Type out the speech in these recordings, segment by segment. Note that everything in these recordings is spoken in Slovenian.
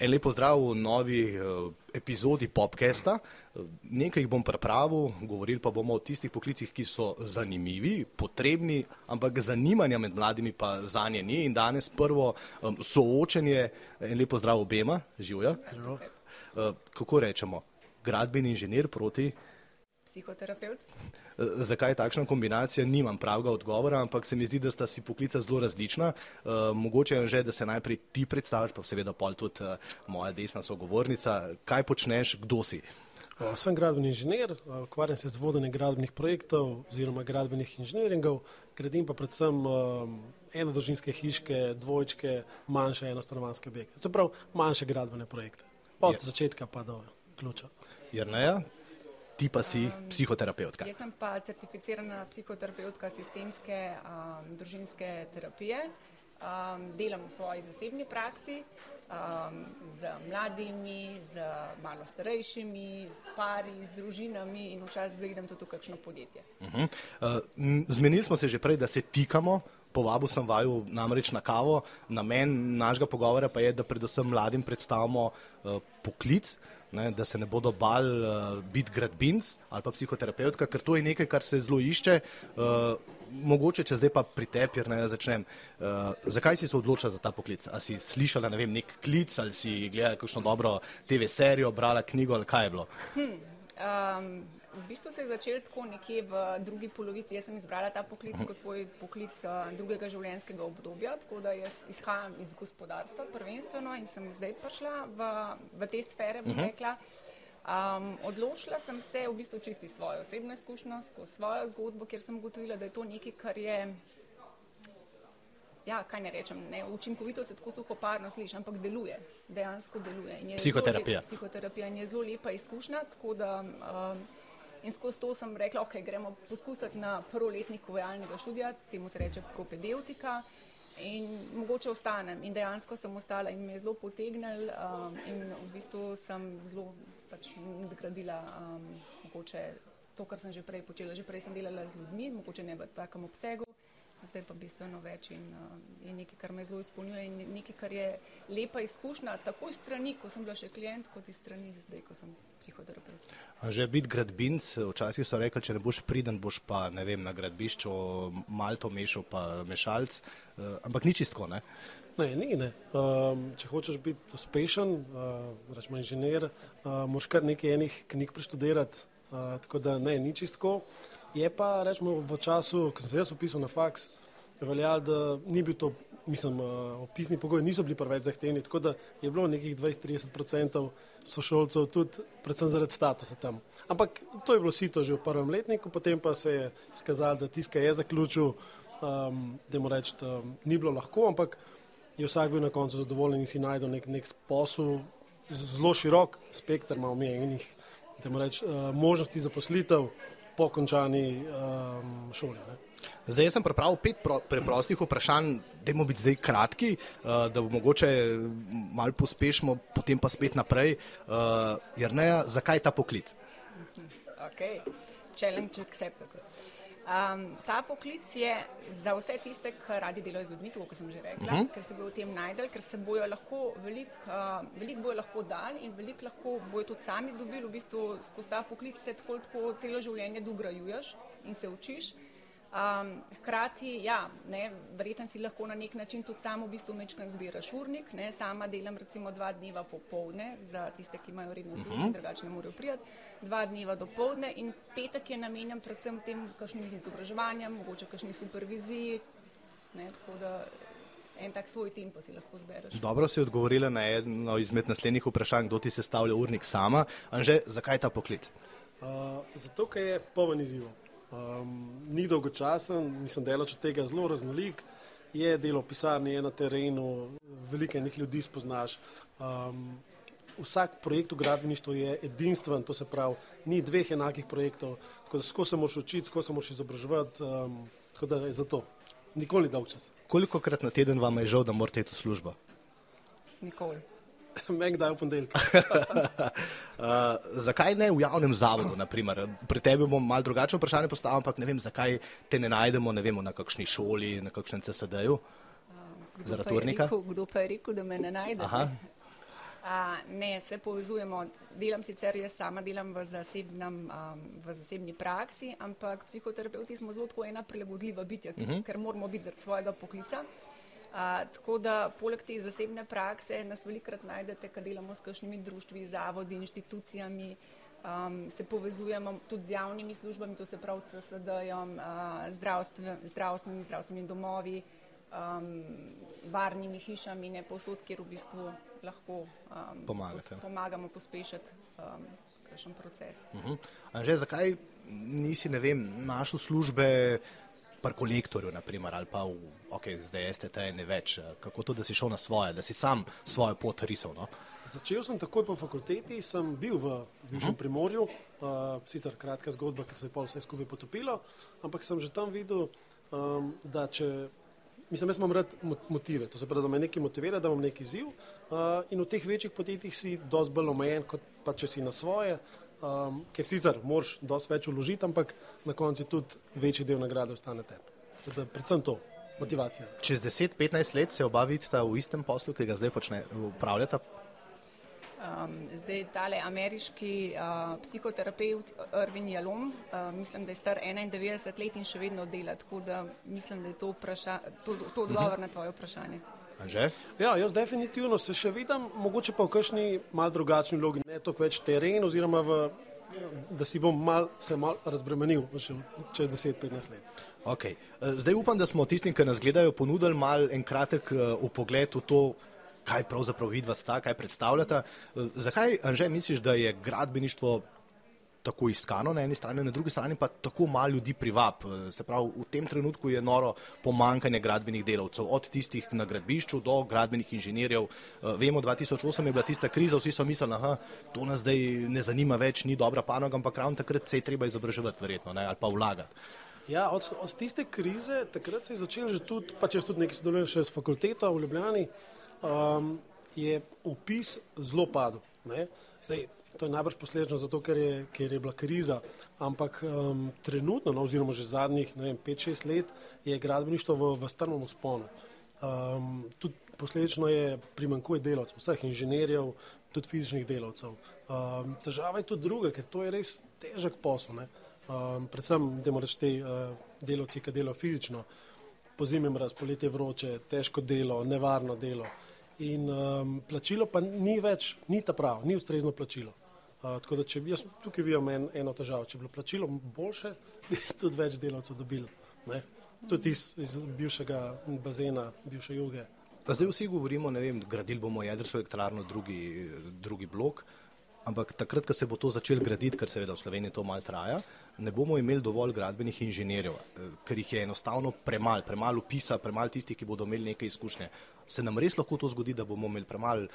En lepo zdrav v novi uh, epizodi Popkesta. Nekaj jih bom pripravil, govorili pa bomo o tistih poklicih, ki so zanimivi, potrebni, ampak zanimanja med mladimi pa za nje ni. In danes prvo um, soočenje, en lepo zdrav obema, živijo. Uh, kako rečemo, gradbeni inženir proti psihoterapeut. Zakaj je takšna kombinacija, nimam pravega odgovora, ampak se mi zdi, da sta si poklica zelo različna. Uh, mogoče je že, da se najprej ti predstaviš, pa seveda pol tudi uh, moja desna sogovornica. Kaj počneš, kdo si? Uh, sem gradbeni inženir, ukvarjam se z vodenjem gradbenih projektov oziroma gradbenih inženiringov, gradim pa predvsem enodružinske hiške, dvojčke, manjše enostanovanske objekte. Se pravi, manjše gradbene projekte. Od je. začetka pa do ključa. Jerneja, ti pa si um, psihoterapeutka. Jaz sem pa certificirana psihoterapeutka sistemske um, družinske terapije. Um, delam v svoji zasebni praksi um, z mladimi, z malo starejšimi, z pari, z družinami in včasih zaidem tudi v kakšno podjetje. Uh -huh. uh, zmenili smo se že prej, da se tikamo. Povabil sem vaju namreč na kavo. Namen našega pogovora pa je, da predvsem mladim predstavimo uh, poklic, ne, da se ne bodo bal uh, biti gradbinc ali pa psihoterapeutka, ker to je nekaj, kar se zelo išče. Uh, mogoče, če zdaj pa pri tebi ne začnem, uh, zakaj si se odločila za ta poklic? A si slišala ne vem, nek klic ali si gledala kakšno dobro TV serijo, brala knjigo ali kaj je bilo? Hmm, um, v bistvu se je začel tako nekje v drugi polovici. Jaz sem izbrala ta poklic kot svoj poklic uh, drugega življenjskega obdobja, tako da jaz izhajam iz gospodarstva prvenstveno in sem zdaj prišla v, v te sfere, bom rekla. Um, odločila sem se v bistvu čisti svojo osebno izkušnjo, skozi svojo zgodbo, ker sem ugotovila, da je to nekaj, kar je, ja, kaj ne rečem, ne, učinkovito se tako suhoparno sliši, ampak deluje, dejansko deluje. Psihoterapija. Lepa, psihoterapija in je zelo lepa izkušnja, tako da um, In skozi to sem rekla, ok, gremo poskusiti na prvoletniku vojalnega študija, temu se reče propedeutika. In mogoče ostanem. In dejansko sem ostala in me je zelo potegnil, um, in v bistvu sem zelo pač nadgradila um, mogoče to, kar sem že prej počela. Že prej sem delala z ljudmi, mogoče ne v takem obsegu, zdaj pa bistveno več in uh, je nekaj, kar me zelo izpolnjuje in nekaj, kar je lepa izkušnja, tako iz strani, ko sem bila še klient, kot iz strani zdaj, ko sem psihoterapeut. Že biti gradbinc, včasih so rekli, če ne boš priden, boš pa ne vem, na gradbišču malto mešal, pa mešalc, uh, ampak ni čistko, ne? Ne, ni, ne. Um, če hočeš biti uspešen, uh, rečemo inženir, uh, moraš kar nekaj enih knjig preštudirati, uh, tako da ne, ni čistko. Je pa, rečemo, v času, ko sem se jaz upisal na faks, veljalo, da ni bil to, mislim, uh, opisni pogoji niso bili preveč zahtevni, tako da je bilo nekih 20-30% sošolcev tudi, predvsem zaradi statusa tam. Ampak to je bilo sito že v prvem letniku, potem pa se je skazalo, da tiska je zaključil, um, da mu reči, da ni bilo lahko, ampak je vsak bil na koncu zadovoljen in si najdel nek, nek posel, zelo širok spektr ima omenjenih, da mu reči, uh, možnosti zaposlitev po končani um, šoli. Ne. Zdaj sem pripravil pet pro, preprostih vprašanj, da bomo biti zdaj kratki, uh, da bo mogoče malo pospešimo, potem pa spet naprej. Uh, Jrneja, zakaj ta poklic? Ok, challenge accepted. Um, ta poklic je za vse tiste, ki radi delajo z ljudmi, kot sem že rekla, uh mhm. -huh. ker se bojo v tem najdel, ker se bojo lahko veliko uh, velik bojo lahko dal in veliko lahko bojo tudi sami dobili. V bistvu skozi ta poklic se tako, tako celo življenje dograjuješ in se učiš. Um, hkrati, ja, verjetno si lahko na nek način tudi samo v bistvu mečkan zbiraš urnik. Ne, sama delam recimo dva dneva popovdne za tiste, ki imajo redno službo, uh. -huh. drugače ne morejo prijeti. Dva dneva do povdne in petek je namenjen predvsem tem kakšnim izobraževanjem, mogoče kakšni superviziji. Ne, tako da en tak svoj tempo si lahko zbereš. Dobro si odgovorila na eno izmed naslednjih vprašanj, kdo ti sestavlja urnik sama. Anže, zakaj ta poklic? Uh, zato, ker je pomen izzivov. Um, ni dolgočasen, mislim, da je od tega zelo raznolik. Je delo v pisarni, je na terenu, veliko enih ljudi spoznaš. Um, vsak projekt v gradbeništvu je edinstven, to se pravi, ni dveh enakih projektov, tako da skozi se moraš učiti, skozi se moraš izobraževati, um, tako da je zato nikoli dolg čas. Koliko krat na teden vam je žal, da morate iti v službo? Nikoli. Meg daj v ponedeljek. uh, zakaj ne v javnem zavodu? Naprimer? Pri tebi bom mal drugačno vprašanje postavil, ampak ne vem, zakaj te ne najdemo ne vem, na kakšni šoli, na kakšnem CSD-ju. Zaradi urnika. Kdo pa je rekel, da me ne najde? A, ne, se povezujemo. Delam sicer jaz sama, delam v, zasebnem, um, v zasebni praksi, ampak psihoterapeuti smo zelo tako ena prilagodljiva bitja, uh -huh. ker moramo biti zaradi svojega poklica. A, tako da poleg te zasebne prakse nas velikrat najdete, kad delamo s kakšnimi društvi, zavodi, inštitucijami, um, se povezujemo tudi z javnimi službami, to se pravi CSD-jem, uh, zdravstvenimi, zdravstvenimi domovi, um, varnimi hišami, ne povsod, kjer v bistvu lahko um, Pomagate. pos, pomagamo pospešiti um, kakšen proces. Uh -huh. Anže, zakaj nisi, ne vem, našel službe pri kolektorju, naprimer, ali pa v, ok, zdaj STT ne več, kako to, da si šel na svoje, da si sam svojo pot risal, no? Začel sem takoj po fakulteti, sem bil v Višjem primorju, uh, sicer kratka zgodba, ker se je pol vse skupaj potopilo, ampak sem že tam videl, um, da če, mislim, jaz imam rad mot- motive, to se pravi, da me nekaj motivira, da imam neki ziv uh, in v teh večjih podjetjih si dosti bolj omejen, kot pa če si na svoje, um, ker sicer moraš dosti več uložiti, ampak na koncu tudi večji del nagrade ostane tebi. Tako da Predvsem to, motivacija. Čez 10-15 let se oba vidita v istem poslu, ki ga zdaj počne, upravljata. Um, zdaj tale ameriški uh, psihoterapeut Irvin Jalom, uh, mislim, da je star 91 let in še vedno dela, tako da mislim, da je to, vpraša, to, to odgovor na tvoje vprašanje. Anže? Ja, jaz definitivno se še vidim, mogoče pa v kakšni mal drugačni vlogi, ne toliko več teren, oziroma v, da si bom mal, se mal razbremenil čez 10-15 let. Okay. Zdaj upam, da smo tistim, ki nas gledajo, ponudili mal en kratek upogled v to, kaj pravzaprav vidva sta, kaj predstavljata. Uh, zakaj, Anže, misliš, da je gradbeništvo tako iskano na eni strani, na drugi strani pa tako malo ljudi privab. Se pravi, v tem trenutku je noro pomankanje gradbenih delavcev, od tistih na gradbišču do gradbenih inženirjev. Vemo, 2008 je bila tista kriza, vsi so mislili, da to nas zdaj ne zanima več, ni dobra panoga, ampak ravno takrat se je treba izobraževati, verjetno, ne, ali pa vlagati. Ja, od, od tiste krize, takrat se je začel že tudi, pa če tudi nekaj sodelujem še s fakulteto v Ljubljani, um, je upis zelo padel. Ne. Zdaj, to je najbrž posledično zato, ker je, ker je bila kriza, ampak um, trenutno, no, oziroma že zadnjih 5-6 let, je gradbeništvo v, v strmem usponu. Um, tudi posledično je primankuje delavcev, vseh inženirjev, tudi fizičnih delavcev. Um, težava je tudi druga, ker to je res težek posel. Ne. Um, predvsem, da moraš te uh, delavci, ki delajo fizično, po zimi mraz, poletje vroče, težko delo, nevarno delo. In um, plačilo pa ni več, ni ta prav, ni ustrezno plačilo. Uh, tako da, če bi jaz tukaj videl en, eno težavo, če bi bilo plačilo boljše, bi tudi več delavcev dobili. Ne? Tudi iz, iz bivšega bazena, bivše juge. Zdaj vsi govorimo, ne vem, gradili bomo jedrsko elektrarno, drugi, drugi blok. Ampak takrat, ko se bo to začelo graditi, ker seveda v Sloveniji to malo traja, ne bomo imeli dovolj gradbenih inženirjev, ker jih je enostavno premalo, premalo upisa, premalo tistih, ki bodo imeli neke izkušnje. Se nam res lahko to zgodi, da bomo imeli premalo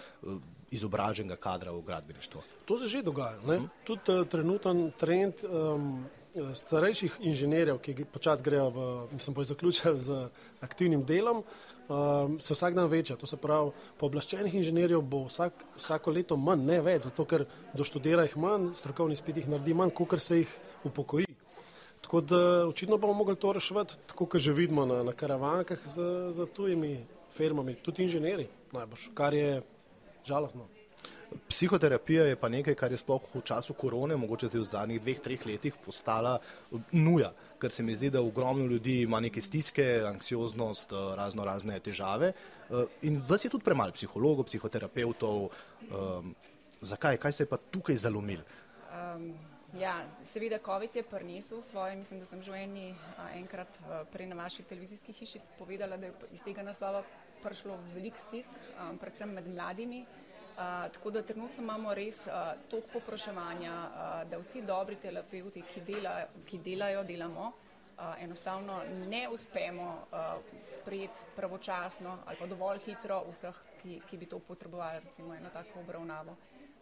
izobraženega kadra v gradbeništvu? To se že dogaja. Hmm. Tudi uh, trenuten trend um, starejših inženirjev, ki počasi grejo v, mislim, pa je zaključil z aktivnim delom, um, se vsak dan veča. To se pravi, pooblaščenih inženirjev bo vsak, vsako leto manj, ne več, zato ker doštudira jih manj, strokovni spit jih naredi manj, kot se jih upokoji. Tako da očitno bomo mogli to reševati, tako kot že vidimo na, na karavankah z, z tujimi firmami, tudi inženirji najbolj, kar je žalostno. Psihoterapija je pa nekaj, kar je sploh v času korone, mogoče zdaj v zadnjih dveh, treh letih postala nuja, ker se mi zdi, da ogromno ljudi ima neke stiske, anksioznost, razno razne težave in vas je tudi premalo psihologov, psihoterapeutov. Um, zakaj? Kaj se je pa tukaj zalomil? Um, ja, seveda, COVID je prinesel svoje. Mislim, da sem že eni, enkrat prej na vaši televizijski hiši povedala, da je iz tega naslova prišlo veliko stisk, um, predvsem med mladimi. Tako da trenutno imamo res uh, toliko popraševanja, uh, da vsi dobri terapeuti, ki, dela, ki delajo, delamo, uh, enostavno ne uspemo uh, sprejeti pravočasno ali pa dovolj hitro vseh, ki, ki bi to potrebovali, recimo eno tako obravnavo.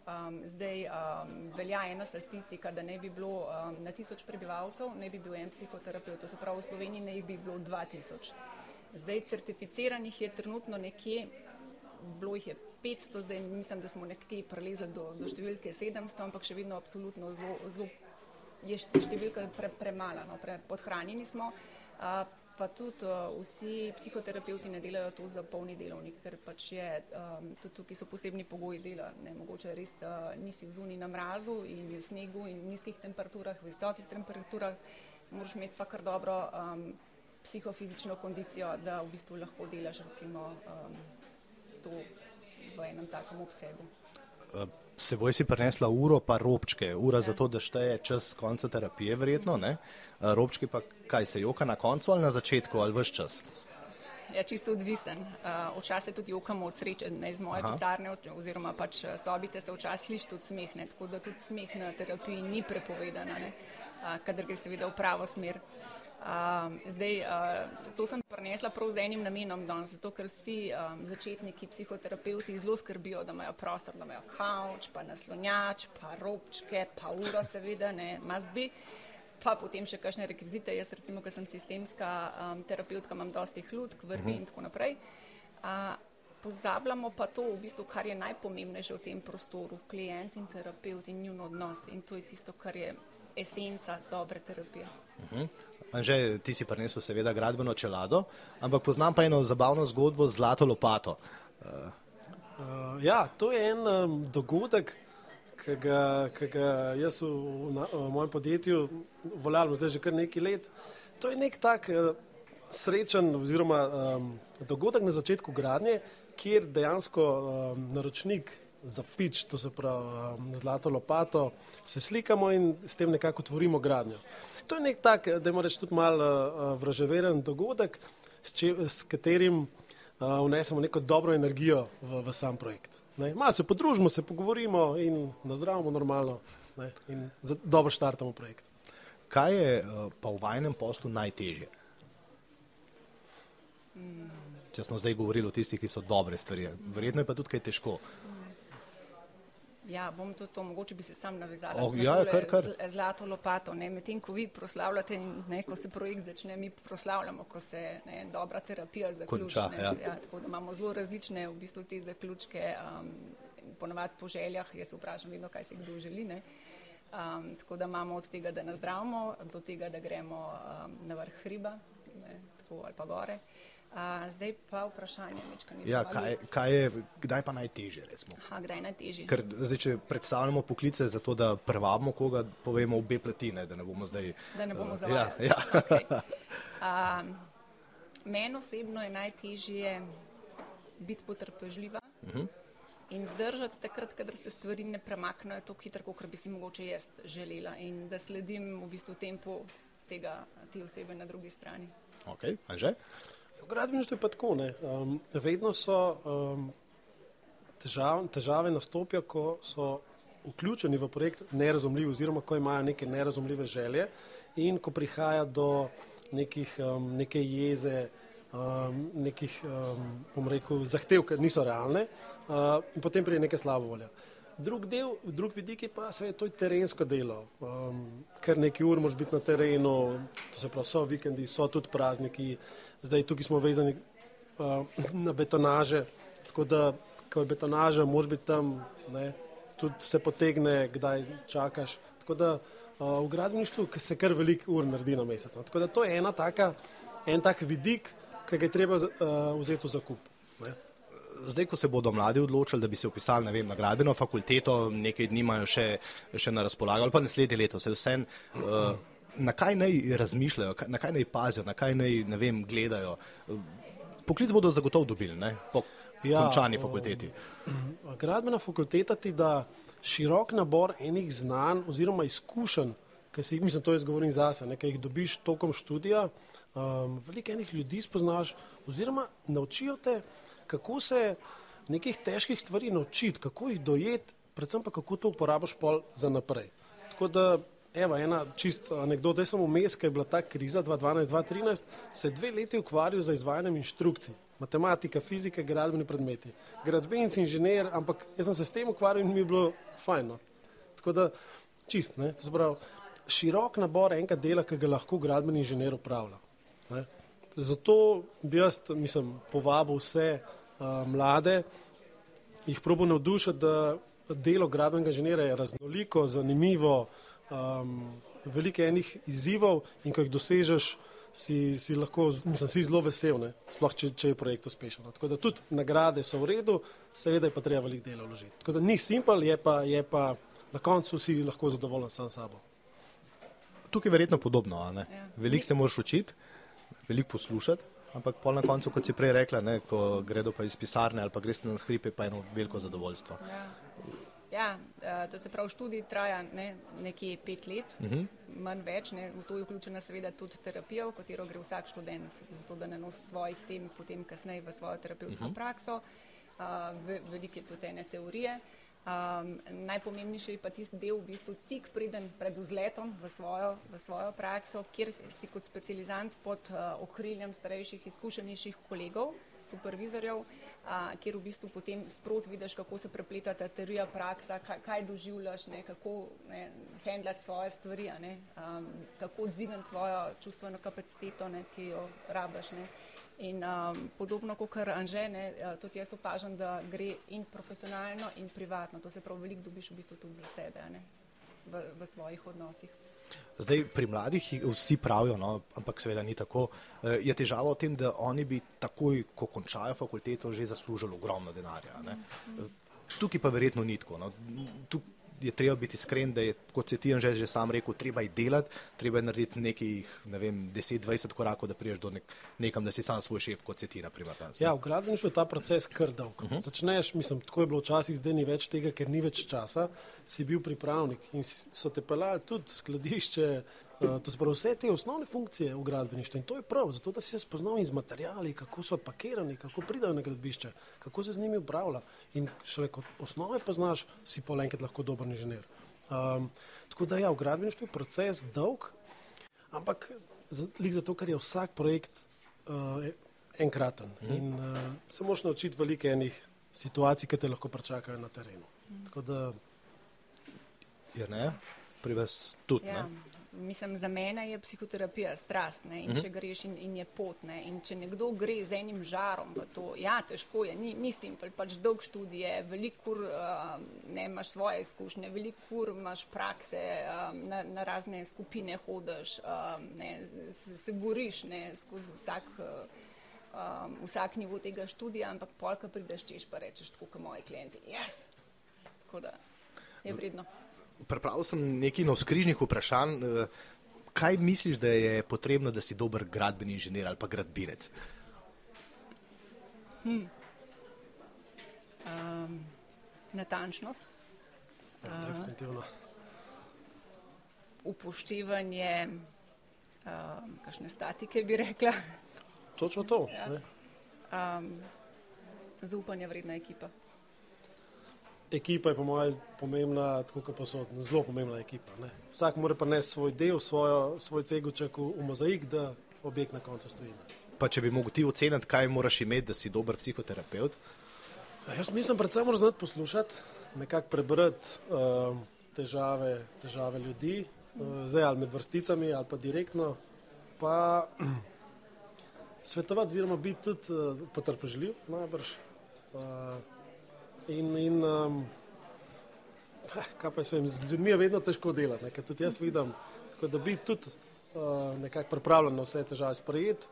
Um, zdaj um, velja ena statistika, da ne bi bilo um, na tisoč prebivalcev, ne bi bil en psihoterapeut, to se pravi v Sloveniji ne bi bilo 2000. Zdaj certificiranih je trenutno nekje, bilo jih je 500, zdaj mislim, da smo nekje prelezli do, do številke 700, ampak še vedno absolutno zelo, zelo je številka pre, premala, no, pre, podhranjeni smo. Uh, pa tudi uh, vsi psihoterapeuti ne delajo to za polni delovnik, ker pač je um, tudi tukaj so posebni pogoji dela. Ne, mogoče res uh, nisi v zuni na mrazu in v snegu in nizkih temperaturah, visokih temperaturah, moraš imeti pa kar dobro um, psihofizično kondicijo, da v bistvu lahko delaš recimo um, to v enem takem obsegu. Uh seboj si prinesla uro, pa robčke, ura ja. za to, da šteje čas konca terapije, verjetno. Ne? Robčki pa kaj se joka na koncu ali na začetku ali vse čas? Ja, čisto odvisen. Včasih tudi jokamo od sreče, ne iz moje Aha. pisarne, oziroma pač sobice se včasih sliši tudi smeh, ne? tako da tudi smeh na terapiji ni prepovedana, kadar gre seveda v pravo smer. Um, zdaj, uh, to sem prenesla prav z enim namenom danes, zato ker vsi um, začetniki psihoterapeuti zelo skrbijo, da imajo prostor, da imajo kavč, pa naslonjač, pa robčke, pa uro, seveda, ne, must be, pa potem še kakšne rekvizite. Jaz recimo, ker sem sistemska um, terapeutka, imam dosti hludk, vrvi uh -huh. in tako naprej. Uh, pozabljamo pa to, v bistvu, kar je najpomembnejše v tem prostoru, klient in terapeut in njun odnos in to je tisto, kar je esenca dobre terapije. Uh -huh. Anže, ti si prinesel seveda gradbeno čelado, ampak poznam pa eno zabavno zgodbo z zlato lopato. Uh. Ja, to je en um, dogodek, ki ga, ki ga jaz v, v, v mojem podjetju voljam zdaj že kar nekaj let. To je nek tak uh, srečen oziroma um, dogodek na začetku gradnje, kjer dejansko um, naročnik za pič, to se pravi um, zlato lopato, se slikamo in s tem nekako tvorimo gradnjo. To je nek tak, da ima reč tudi mal uh, vraževeren dogodek, s, če, s katerim uh, vnesemo neko dobro energijo v, v sam projekt. Ne? Malo se podružimo, se pogovorimo in nazdravimo normalno ne? in dobro štartamo projekt. Kaj je uh, pa v vajnem poslu najtežje? Če smo zdaj govorili o tistih, ki so dobre stvari, verjetno je pa tudi kaj težko. Ja, bom tudi to, mogoče bi se sam navezala oh, ja, kar, kar. Zlato lopato. Medtem, ko vi proslavljate in ne, ko se projekt začne, mi proslavljamo, ko se ne, dobra terapija zaključi. Ja. Ja, tako da imamo zelo različne v bistvu te zaključke, um, ponovadi po željah, jaz se vprašam vedno, kaj si kdo želi. Um, tako da imamo od tega, da nazdravimo, do tega, da gremo um, na vrh hriba ne, tako, ali pa gore. A, zdaj pa vprašanje. Ja, kaj, kaj je, kdaj pa najtežje? Aha, kdaj je najtežje? Ker, zdaj, če predstavljamo poklice za to, da prevabimo koga, povemo obe platine, da ne bomo zdaj. Da ne bomo uh, zavajali. Ja, ja. okay. Meni osebno je najtežje biti potrpežljiva uh mhm. -huh. in zdržati takrat, kadar se stvari ne premaknejo tako hitro, kot bi si mogoče jaz želela in da sledim v bistvu tempu tega, te osebe na drugi strani. Ok, Anže? V gradbeništvu je pa tako. Um, vedno so um, težav, težave nastopijo, ko so vključeni v projekt nerazumljivi oziroma ko imajo neke nerazumljive želje in ko prihaja do nekih, um, neke jeze, um, nekih um, rekel, zahtev, ki niso realne uh, in potem prije neke slabo volje. Drug del, drug vidik je pa seveda to je terensko delo. Um, kar nekaj ur moraš biti na terenu, to se pravi, so vikendi, so tudi prazniki. Zdaj tukaj smo vezani uh, na betonaže, tako da, ko je betonaža, moraš biti tam, ne, tudi se potegne, kdaj čakaš. Tako da uh, v gradbeništvu se kar veliko ur naredi na mesec. No. Tako da to je ena taka, en tak vidik, ki ga je treba uh, vzeti v zakup. Ne zdaj, ko se bodo mladi odločili, da bi se upisali vem, na gradbeno fakulteto, nekaj dni imajo še, še na razpolago, ali pa naslednje leto, se vse. Uh, Na kaj naj razmišljajo, na kaj naj pazijo, na kaj naj vem, gledajo. Poklic bodo zagotovo dobili, ne? po ja, končani fakulteti. Gradbena fakulteta ti da širok nabor enih znanj oziroma izkušenj, ki si jih, mislim, to jaz govorim zase, nekaj jih dobiš tokom študija, um, veliko enih ljudi spoznaš oziroma naučijo te, kako se nekih težkih stvari naučiti, kako jih dojeti, predvsem pa kako to uporabiš pol za naprej. Tako da, evo, ena čist anekdota, da sem vmes, ki je bila ta kriza 2012-2013, se dve leti ukvarjal z izvajanjem inštrukcij. Matematika, fizika, gradbeni predmeti. Gradbenci, inženir, ampak jaz sem se s tem ukvarjal in mi je bilo fajn. No. Tako da, čist, ne, to se pravi, širok nabor enega dela, ki ga lahko gradbeni inženir upravlja. Ne. Zato bi jaz, mislim, povabil vse mlade, jih probo navdušiti, da delo gradbenega inženirja je raznoliko, zanimivo, um, veliko enih izzivov in ko jih dosežeš, si, si lahko, mislim, si zelo vesel, ne? sploh če, če je projekt uspešen. Tako da tudi nagrade so v redu, seveda je pa treba veliko dela vložiti. Tako da ni simpel, je pa, je pa na koncu si lahko zadovoljen sam s sabo. Tukaj je verjetno podobno. Ja. Veliko se moraš učiti, veliko poslušati. Ampak pol na koncu, kot si prej rekla, ne, ko gredo pa iz pisarne ali pa greš na hripe, pa je eno veliko zadovoljstvo. Ja. Ja, uh, to se pravi, študij traja ne, nekje pet let, uh Mhm. -huh. manj več. Ne. V to je vključena seveda tudi terapija, v katero gre vsak študent, zato da ne nosi svojih tem potem kasneje v svojo terapevtsko uh -huh. prakso. Uh, ve, veliko je tudi ene teorije. Um, najpomembnejši je pa tisti del, v bistvu tik preden pred vzletom v svojo, v svojo prakso, kjer si kot specializant pod uh, okriljem starejših, izkušenejših kolegov, supervizorjev, uh, kjer v bistvu potem sprot vidiš, kako se prepleta ta teorija, praksa, kaj, kaj doživljaš, ne, kako ne, handlati svoje stvari, ne, um, kako dvigati svojo čustveno kapaciteto, ne, ki jo rabaš. Ne. In um, podobno kot Anže, ne, tudi jaz opažam, da gre in profesionalno, in privatno. To se pravi, veliko dobiš v bistvu tudi za sebe ne, v, v svojih odnosih. Zdaj, pri mladih vsi pravijo, no, ampak seveda ni tako. Je težava v tem, da oni bi takoj, ko končajo fakulteto, že zaslužili ogromno denarja. Ne. Tukaj pa verjetno ni tako. No. Tuk je treba biti iskren, da je, kot se ti je že, že sam rekel, treba je delati, treba je narediti nekih, ne vem, 10-20 korakov, da priješ do nek, nekam, da si sam svoj šef, kot se ti, na primer. Ja, v gradbeništvu je ta proces kar dolg. Uh -huh. Začneš, mislim, tako je bilo včasih, zdaj ni več tega, ker ni več časa, si bil pripravnik in so te pelali tudi skladišče, to so prav vse te osnovne funkcije v gradbeništvu in to je prav, zato da si se spoznal iz materijali, kako so pakirani, kako pridajo na gradbišče, kako se z njimi upravlja in šele kot osnove poznaš, si pa enkrat lahko dober inženir. Um, tako da ja, v gradbeništvu je proces dolg, ampak lik zato, ker je vsak projekt uh, enkraten mm. in uh, se moraš naučiti veliko enih situacij, ki te lahko pričakajo na terenu. Mm. Tako da. Je ne? Pri vas tudi. Ja. Ne? Mislim, za mene je psihoterapija strast ne? in uh -huh. če greš in, in je pot. Ne? In če nekdo gre z enim žarom v to, ja, težko je, ni, ni simpel, pač dolg študije, veliko ur uh, ne imaš svoje izkušnje, veliko ur imaš prakse, um, na, na razne skupine hodiš, um, ne, se, se boriš ne, skozi vsak. Uh, Um, vsak nivo tega študija, ampak polka prideš češ pa rečeš, tako kot moji klienti. Yes! Tako da je vredno. Pripravil sem nekaj navskrižnih vprašanj. Kaj misliš, da je potrebno, da si dober gradbeni inženir ali pa gradbinec? Hmm. Um, natančnost. Ja, definitivno. Uh, upoštevanje um, kakšne statike, bi rekla. Točno to. Ja. Um, zaupanje vredna ekipa. Ekipa je po mojem pomembna, tako kot pa so zelo pomembna ekipa. Ne. Vsak mora prinesti svoj del, svojo, svoj cegoček v, v mozaik, da objekt na koncu stoji. Pa če bi mogel ti oceniti, kaj moraš imeti, da si dober psihoterapeut? Ja, jaz mislim, predvsem moraš znati poslušati, nekako prebrati uh, težave, težave ljudi, uh, zdaj ali med vrsticami ali pa direktno. Pa, svetovati, oziroma biti tudi uh, potrpežljiv, najbrž. Uh, in, in um, kaj pa se jim z ljudmi je vedno težko delati, ker tudi jaz vidim, tako da biti tudi uh, nekako pripravljen na vse težave sprejeti,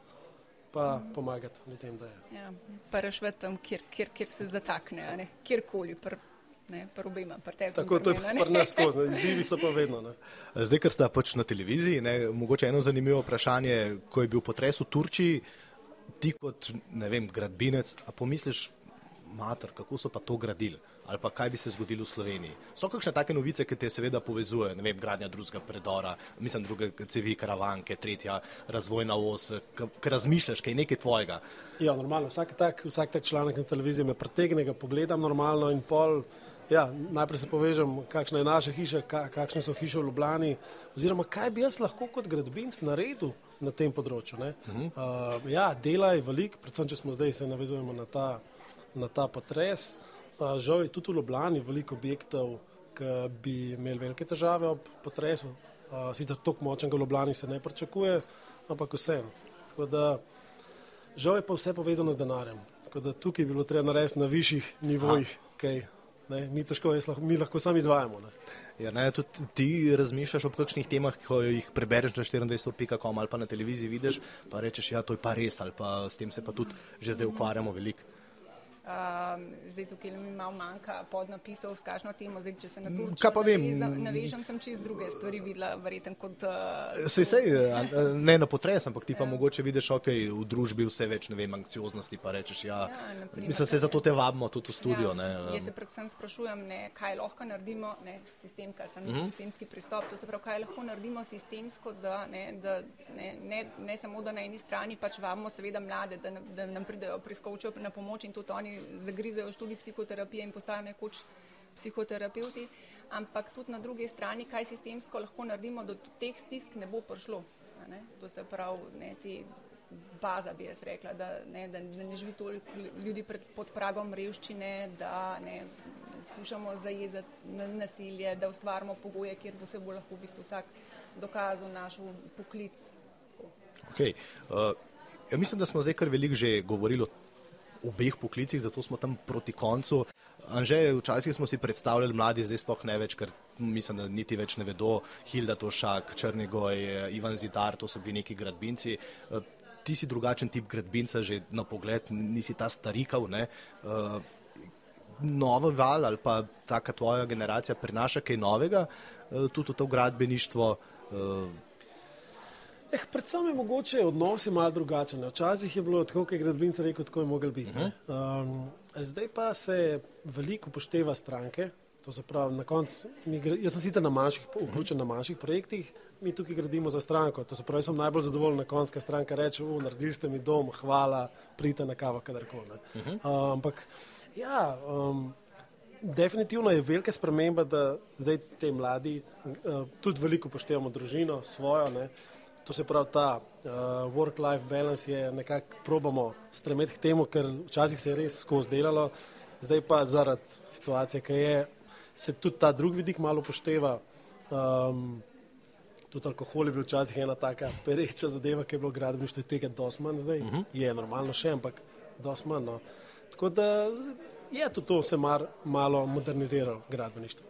pa pomagati ljudem, da je. Ja, pa rešvet tam, kjer, kjer, kjer se zatakne, kjerkoli. Pr... Ne, obima, Tako to je pri nas skozi, izzivi so pa vedno. Ne. Zdaj, ker sta pač na televiziji, ne, mogoče eno zanimivo vprašanje, ko je bil potres v Turčiji, ti kot, ne vem, gradbinec, a pomisliš, mater, kako so pa to gradili, ali pa kaj bi se zgodilo v Sloveniji. So kakšne take novice, ki te seveda povezujejo, ne vem, gradnja drugega predora, mislim, druge cevi karavanke, tretja razvojna os, ker razmišljaš, kaj je nekaj tvojega. Ja, normalno, vsak tak, vsak tak članek na televiziji me pretegne, ga pogledam normalno in pol. Ja, najprej se povežem, kakšna je naša hiša, kakšne so hiše v Ljubljani, oziroma kaj bi jaz lahko kot gradbinc naredil na tem področju. Uh -huh. uh, ja, dela je veliko, predvsem če smo zdaj se navezujemo na ta, na ta potres. Žal je tudi v Ljubljani veliko objektov, ki bi imeli velike težave ob potresu. Sicer tako močnega v Ljubljani se ne pričakuje, ampak vseeno. Žal je pa vse povezano z denarjem. Tako da tukaj bi bilo treba narediti na višjih nivojih. Okay Ne? Mi, težko, lahko, mi lahko sami izvajamo. Ne? Ja, ne, tudi ti razmišljaš o kakšnih temah, ko jih prebereš na 24.com ali pa na televiziji vidiš, pa rečeš, ja, to je pa res ali pa s tem se pa tudi že zdaj ukvarjamo veliko. Um, zdaj tukaj mi malo manjka podnapisov, s kakšno temo, zdaj če se na to Mm, Kaj pa vem? navežem, sem čist druge stvari videla, verjetno kot. Uh, Sej, sej, ne na potres, ampak ti pa mogoče vidiš, ok, v družbi vse več, ne vem, anksioznosti, pa rečeš, ja, Ja, na primer, mislim, se zato te vabimo tudi v studio, ne. Ja, jaz se predvsem sprašujem, ne, kaj lahko naredimo, ne, sistem, kaj sem uh Mhm. -huh. sistemski pristop, to se pravi, kaj lahko naredimo sistemsko, da, ne, da ne, ne, ne samo, da na eni strani pač vabimo seveda mlade, da, da nam pridejo, priskočijo na pomoč in tudi oni zagrizejo študij psihoterapije in postanejo nekoč psihoterapeuti, ampak tudi na drugi strani, kaj sistemsko lahko naredimo, da do teh stisk ne bo prišlo. Ne? To se pravi, ne, ti baza bi jaz rekla, da ne, da, ne živi toliko ljudi pred, pod pragom revščine, da ne skušamo zajezati na- nasilje, da ustvarimo pogoje, kjer bo se bo lahko v bistvu vsak dokazal naš poklic. Okay. Uh, ja, mislim, da smo zdaj kar veliko že govorili o obeh poklicih, zato smo tam proti koncu. Anže, včasih smo si predstavljali mladi, zdaj sploh ne več, ker mislim, da niti več ne vedo. Hilda Tošak, Črnigoj, Ivan Zidar, to so bili neki gradbinci. Ti si drugačen tip gradbinca, že na pogled nisi ta starikav. Ne? Novo val ali pa taka tvoja generacija prinaša kaj novega, tudi v to gradbeništvo. Uh, Eh, predvsem je mogoče odnos je malo drugačen. Včasih je bilo tako, kot je gradbinca rekel, tako je mogel biti. ne. Um, zdaj pa se veliko upošteva stranke. To se pravi, na koncu, jaz sem sicer na manjših, vključen na manjših projektih, mi tukaj gradimo za stranko. To se pravi, sem najbolj zadovoljen na koncu, ker stranka reče, "U, naredili ste mi dom, hvala, pridite na kavo, kadarkoli. ne." Uh, ampak, ja, um, definitivno je velika sprememba, da zdaj te mladi uh, tudi veliko upoštevamo družino svojo. Ne. To se pravi, ta uh, work-life balance je nekako probamo stremeti k temu, ker včasih se je res skozi delalo, zdaj pa zaradi situacije, ki je, se tudi ta drugi vidik malo upošteva. Um, tudi alkohol je bil včasih ena taka pereča zadeva, ki je bilo gradbeništvo tega dosti manj zdaj. Uh -huh. Je normalno še, ampak dosti manj. No. Tako da je tudi to se mar, malo moderniziralo gradbeništvo.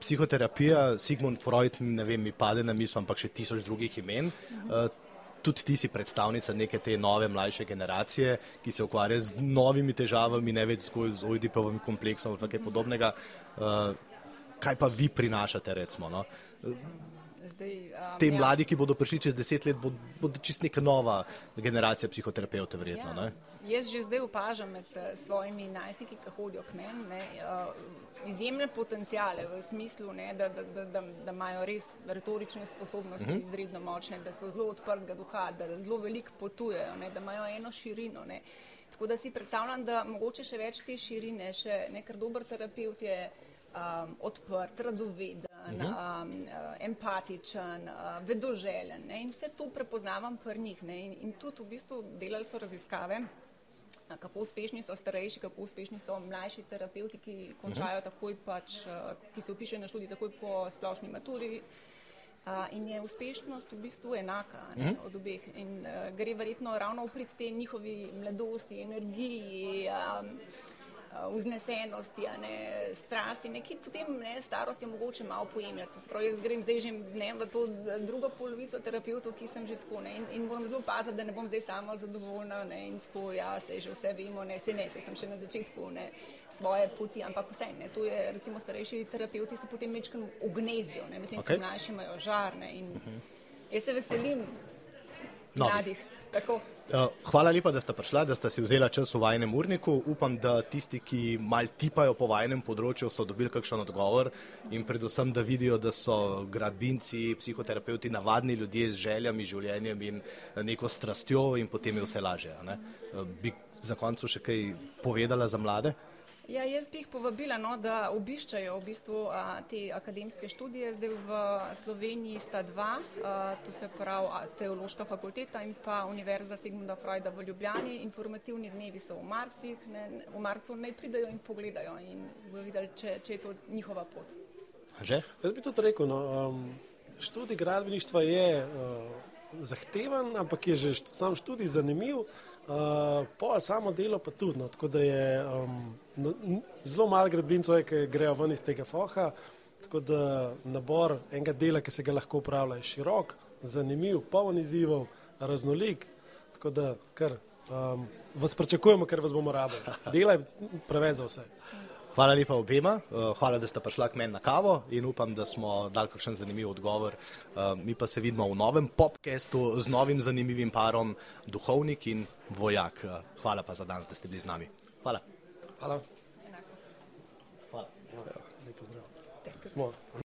Psihoterapija, Sigmund Freud, ne vem, mi pade na misel, ampak še tisoč drugih imen. Uh, tudi ti si predstavnica neke te nove, mlajše generacije, ki se ukvarja z novimi težavami, ne več zgolj z ojdipovim kompleksom ali kaj podobnega. Uh, kaj pa vi prinašate, recimo? No? Zdaj, um, Te mladi, ki bodo prišli čez deset let, bodo, bodo čist neka nova generacija psihoterapevtov, verjetno. Ja. ne? Jaz že zdaj opažam med eh, svojimi najstniki, ki hodijo k meni, ne, uh, izjemne potencijale v smislu, ne, da, da, da, da, da imajo res retorične sposobnosti uh -huh. izredno močne, da so zelo odprtega duha, da zelo veliko potujejo, ne, da imajo eno širino. Ne. Tako da si predstavljam, da mogoče še več te širine, še nekaj dober terapeut je um, odprt, radoveden, uh -huh. um, uh, empatičen, uh, vedoželjen. Ne? In vse to prepoznavam pri njih. Ne? In, in tudi v bistvu delali so raziskave. Kako uspešni so starejši, kako uspešni so mlajši terapeuti, ki končajo takoj, pač, uh, ki se upišejo na študij takoj po splošni maturi. In je uspešnost v bistvu enaka ne, od obeh. In uh, gre verjetno ravno v prid te njihovi mladosti, energiji, um, vznesenosti, a ne, strasti, ne, ki potem ne, starost je mogoče malo pojemljati. Sprav, jaz grem zdaj že ne, v to drugo polovico terapeutov, ki sem že tako ne, in, in moram zelo paziti, da ne bom zdaj sama zadovoljna ne, in tako, ja, se že vse vemo, ne, se ne, se sem še na začetku ne, svoje poti, ampak vse ne, to je recimo starejši terapeuti se potem večkrat ugnezdijo, ne, medtem Okej. ko mlajši imajo žar ne, in jaz se veselim Novih. mladih. Tako. Uh, hvala lepa, da ste prišla, da ste si vzela čas v vajnem urniku. Upam, da tisti, ki mal tipajo po vajnem področju, so dobili kakšen odgovor in predvsem, da vidijo, da so gradbinci, psihoterapeuti navadni ljudje z željami, življenjem in eh, neko strastjo in potem je vse lažje. ne. Uh, bi za koncu še kaj povedala za mlade? Ja, jaz bi jih povabila, no, da obiščajo v bistvu a, te akademske študije. Zdaj v Sloveniji sta dva, a, to se pravi a, Teološka fakulteta in pa Univerza Sigmunda Freuda v Ljubljani. Informativni dnevi so v, marcih, ne, v marcu, naj pridajo in pogledajo in bodo videli, če, če je to njihova pot. Že? Jaz bi tudi rekel, no, um, študij gradbeništva je uh, zahteven, ampak je že sam študij zanimiv. Uh, pol samo delo pa tudi, no, tako da je um, no, zelo malo gradbincev, ki grejo ven iz tega foha, tako da nabor enega dela, ki se ga lahko upravlja, je širok, zanimiv, poln izzivov, raznolik, tako da kar um, vas pričakujemo, ker vas bomo rabili. Dela je preveč za vse. Hvala lepa obema, eh, hvala, da ste prišla k meni na kavo in upam, da smo dali kakšen zanimiv odgovor. Eh, Mi pa se vidimo v novem podkastu z novim zanimivim parom, duhovnik in vojak. Eh, Hvala pa za danes, da ste bili z nami. Hvala. Hvala. Hvala. Lep pozdrav. Smo.